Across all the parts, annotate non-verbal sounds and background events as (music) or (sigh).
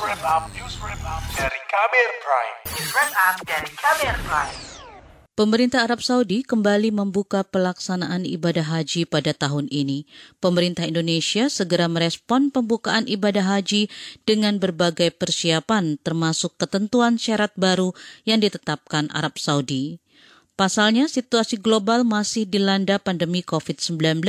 wrap up, news wrap dari Kamer Prime. News Wrap dari Kamer Prime. Pemerintah Arab Saudi kembali membuka pelaksanaan ibadah haji pada tahun ini. Pemerintah Indonesia segera merespon pembukaan ibadah haji dengan berbagai persiapan termasuk ketentuan syarat baru yang ditetapkan Arab Saudi. Pasalnya, situasi global masih dilanda pandemi COVID-19.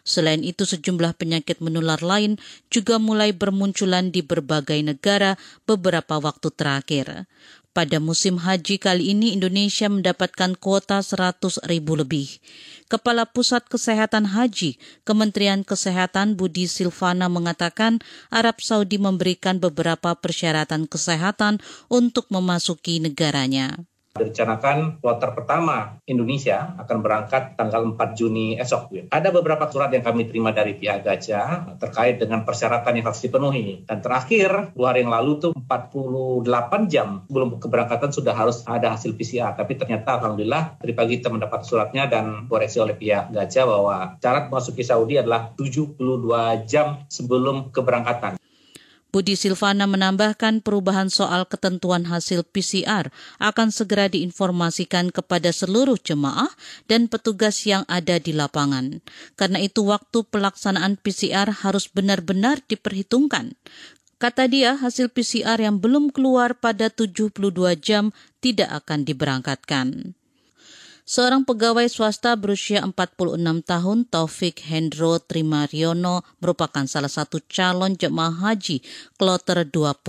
Selain itu, sejumlah penyakit menular lain juga mulai bermunculan di berbagai negara beberapa waktu terakhir. Pada musim haji kali ini, Indonesia mendapatkan kuota 100 ribu lebih. Kepala Pusat Kesehatan Haji, Kementerian Kesehatan Budi Silvana mengatakan Arab Saudi memberikan beberapa persyaratan kesehatan untuk memasuki negaranya. Direncanakan kloter pertama Indonesia akan berangkat tanggal 4 Juni esok. Ada beberapa surat yang kami terima dari pihak Gajah terkait dengan persyaratan yang harus dipenuhi. Dan terakhir, dua hari yang lalu tuh 48 jam sebelum keberangkatan sudah harus ada hasil PCR. Tapi ternyata Alhamdulillah tadi pagi kita mendapat suratnya dan koreksi oleh pihak Gajah bahwa syarat memasuki Saudi adalah 72 jam sebelum keberangkatan. Budi Silvana menambahkan perubahan soal ketentuan hasil PCR akan segera diinformasikan kepada seluruh jemaah dan petugas yang ada di lapangan. Karena itu waktu pelaksanaan PCR harus benar-benar diperhitungkan. Kata dia, hasil PCR yang belum keluar pada 72 jam tidak akan diberangkatkan. Seorang pegawai swasta berusia 46 tahun, Taufik Hendro Trimariono, merupakan salah satu calon jemaah haji kloter 20.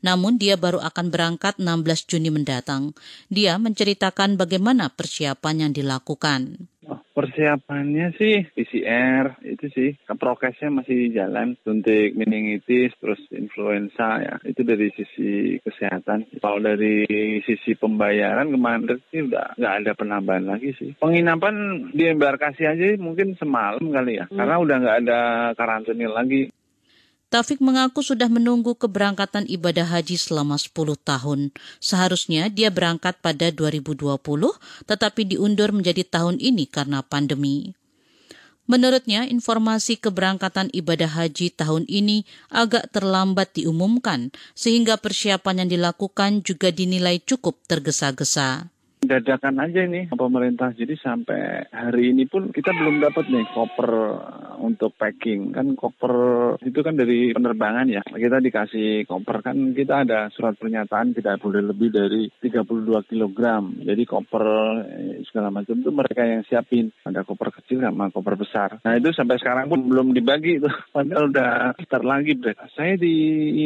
Namun dia baru akan berangkat 16 Juni mendatang. Dia menceritakan bagaimana persiapan yang dilakukan. Persiapannya sih PCR itu sih. Prokesnya masih jalan. Suntik meningitis terus influenza ya. Itu dari sisi kesehatan. Kalau dari sisi pembayaran kemarin sih udah nggak ada penambahan lagi sih. Penginapan di embarkasi aja mungkin semalam kali ya. Hmm. karena udah nggak ada karantinil lagi Taufik mengaku sudah menunggu keberangkatan ibadah haji selama 10 tahun. Seharusnya dia berangkat pada 2020, tetapi diundur menjadi tahun ini karena pandemi. Menurutnya, informasi keberangkatan ibadah haji tahun ini agak terlambat diumumkan, sehingga persiapan yang dilakukan juga dinilai cukup tergesa-gesa dadakan aja ini pemerintah. Jadi sampai hari ini pun kita belum dapat nih koper untuk packing. Kan koper itu kan dari penerbangan ya. Kita dikasih koper kan kita ada surat pernyataan tidak boleh lebih dari 32 kg. Jadi koper eh, segala macam itu mereka yang siapin. Ada koper kecil sama koper besar. Nah itu sampai sekarang pun belum dibagi itu. (laughs) Padahal udah start lagi. Saya di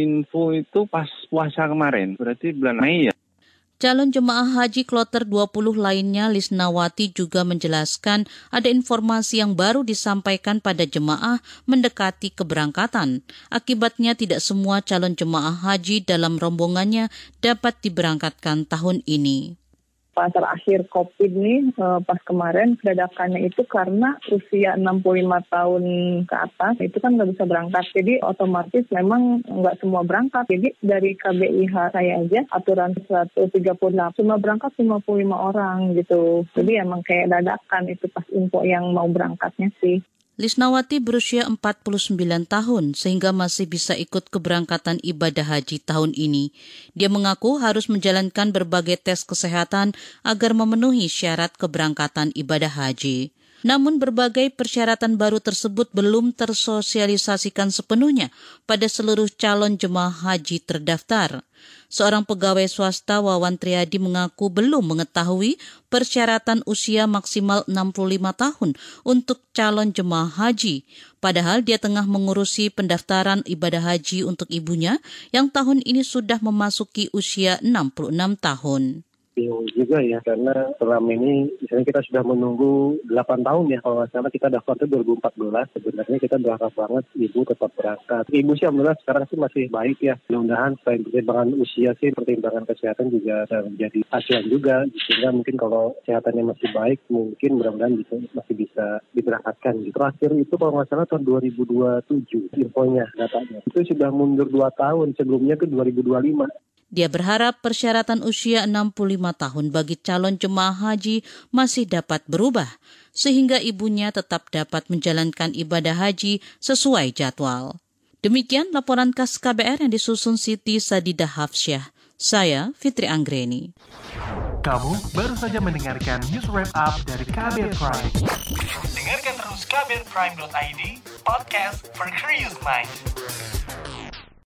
info itu pas puasa kemarin. Berarti bulan Mei ya. Calon jemaah haji kloter 20 lainnya Lisnawati juga menjelaskan ada informasi yang baru disampaikan pada jemaah mendekati keberangkatan. Akibatnya tidak semua calon jemaah haji dalam rombongannya dapat diberangkatkan tahun ini pas terakhir COVID nih uh, pas kemarin dadakannya itu karena usia 65 tahun ke atas itu kan nggak bisa berangkat. Jadi otomatis memang nggak semua berangkat. Jadi dari KBIH saya aja aturan 138 cuma berangkat 55 orang gitu. Jadi emang kayak dadakan itu pas info yang mau berangkatnya sih. Lisnawati berusia 49 tahun sehingga masih bisa ikut keberangkatan ibadah haji tahun ini. Dia mengaku harus menjalankan berbagai tes kesehatan agar memenuhi syarat keberangkatan ibadah haji. Namun berbagai persyaratan baru tersebut belum tersosialisasikan sepenuhnya pada seluruh calon jemaah haji terdaftar. Seorang pegawai swasta Wawan Triadi mengaku belum mengetahui persyaratan usia maksimal 65 tahun untuk calon jemaah haji. Padahal dia tengah mengurusi pendaftaran ibadah haji untuk ibunya yang tahun ini sudah memasuki usia 66 tahun bingung juga ya karena selama ini misalnya kita sudah menunggu 8 tahun ya kalau nggak kita daftar itu 2014 sebenarnya kita berharap banget ibu tetap berangkat. Ibu sih alhamdulillah sekarang sih masih baik ya. Mudah-mudahan selain pertimbangan usia sih pertimbangan kesehatan juga menjadi acuan juga. Sehingga mungkin kalau kesehatannya masih baik mungkin mudah-mudahan bisa, masih bisa diberangkatkan gitu. terakhir itu kalau nggak salah tahun 2027 infonya datanya. Itu sudah mundur 2 tahun sebelumnya ke 2025 dia berharap persyaratan usia 65 tahun bagi calon jemaah haji masih dapat berubah, sehingga ibunya tetap dapat menjalankan ibadah haji sesuai jadwal. Demikian laporan khas KBR yang disusun Siti Sadidah Hafsyah. Saya Fitri Anggreni. Kamu baru saja mendengarkan news wrap up dari KBR Prime. Dengarkan terus kbrprime.id, podcast for curious mind.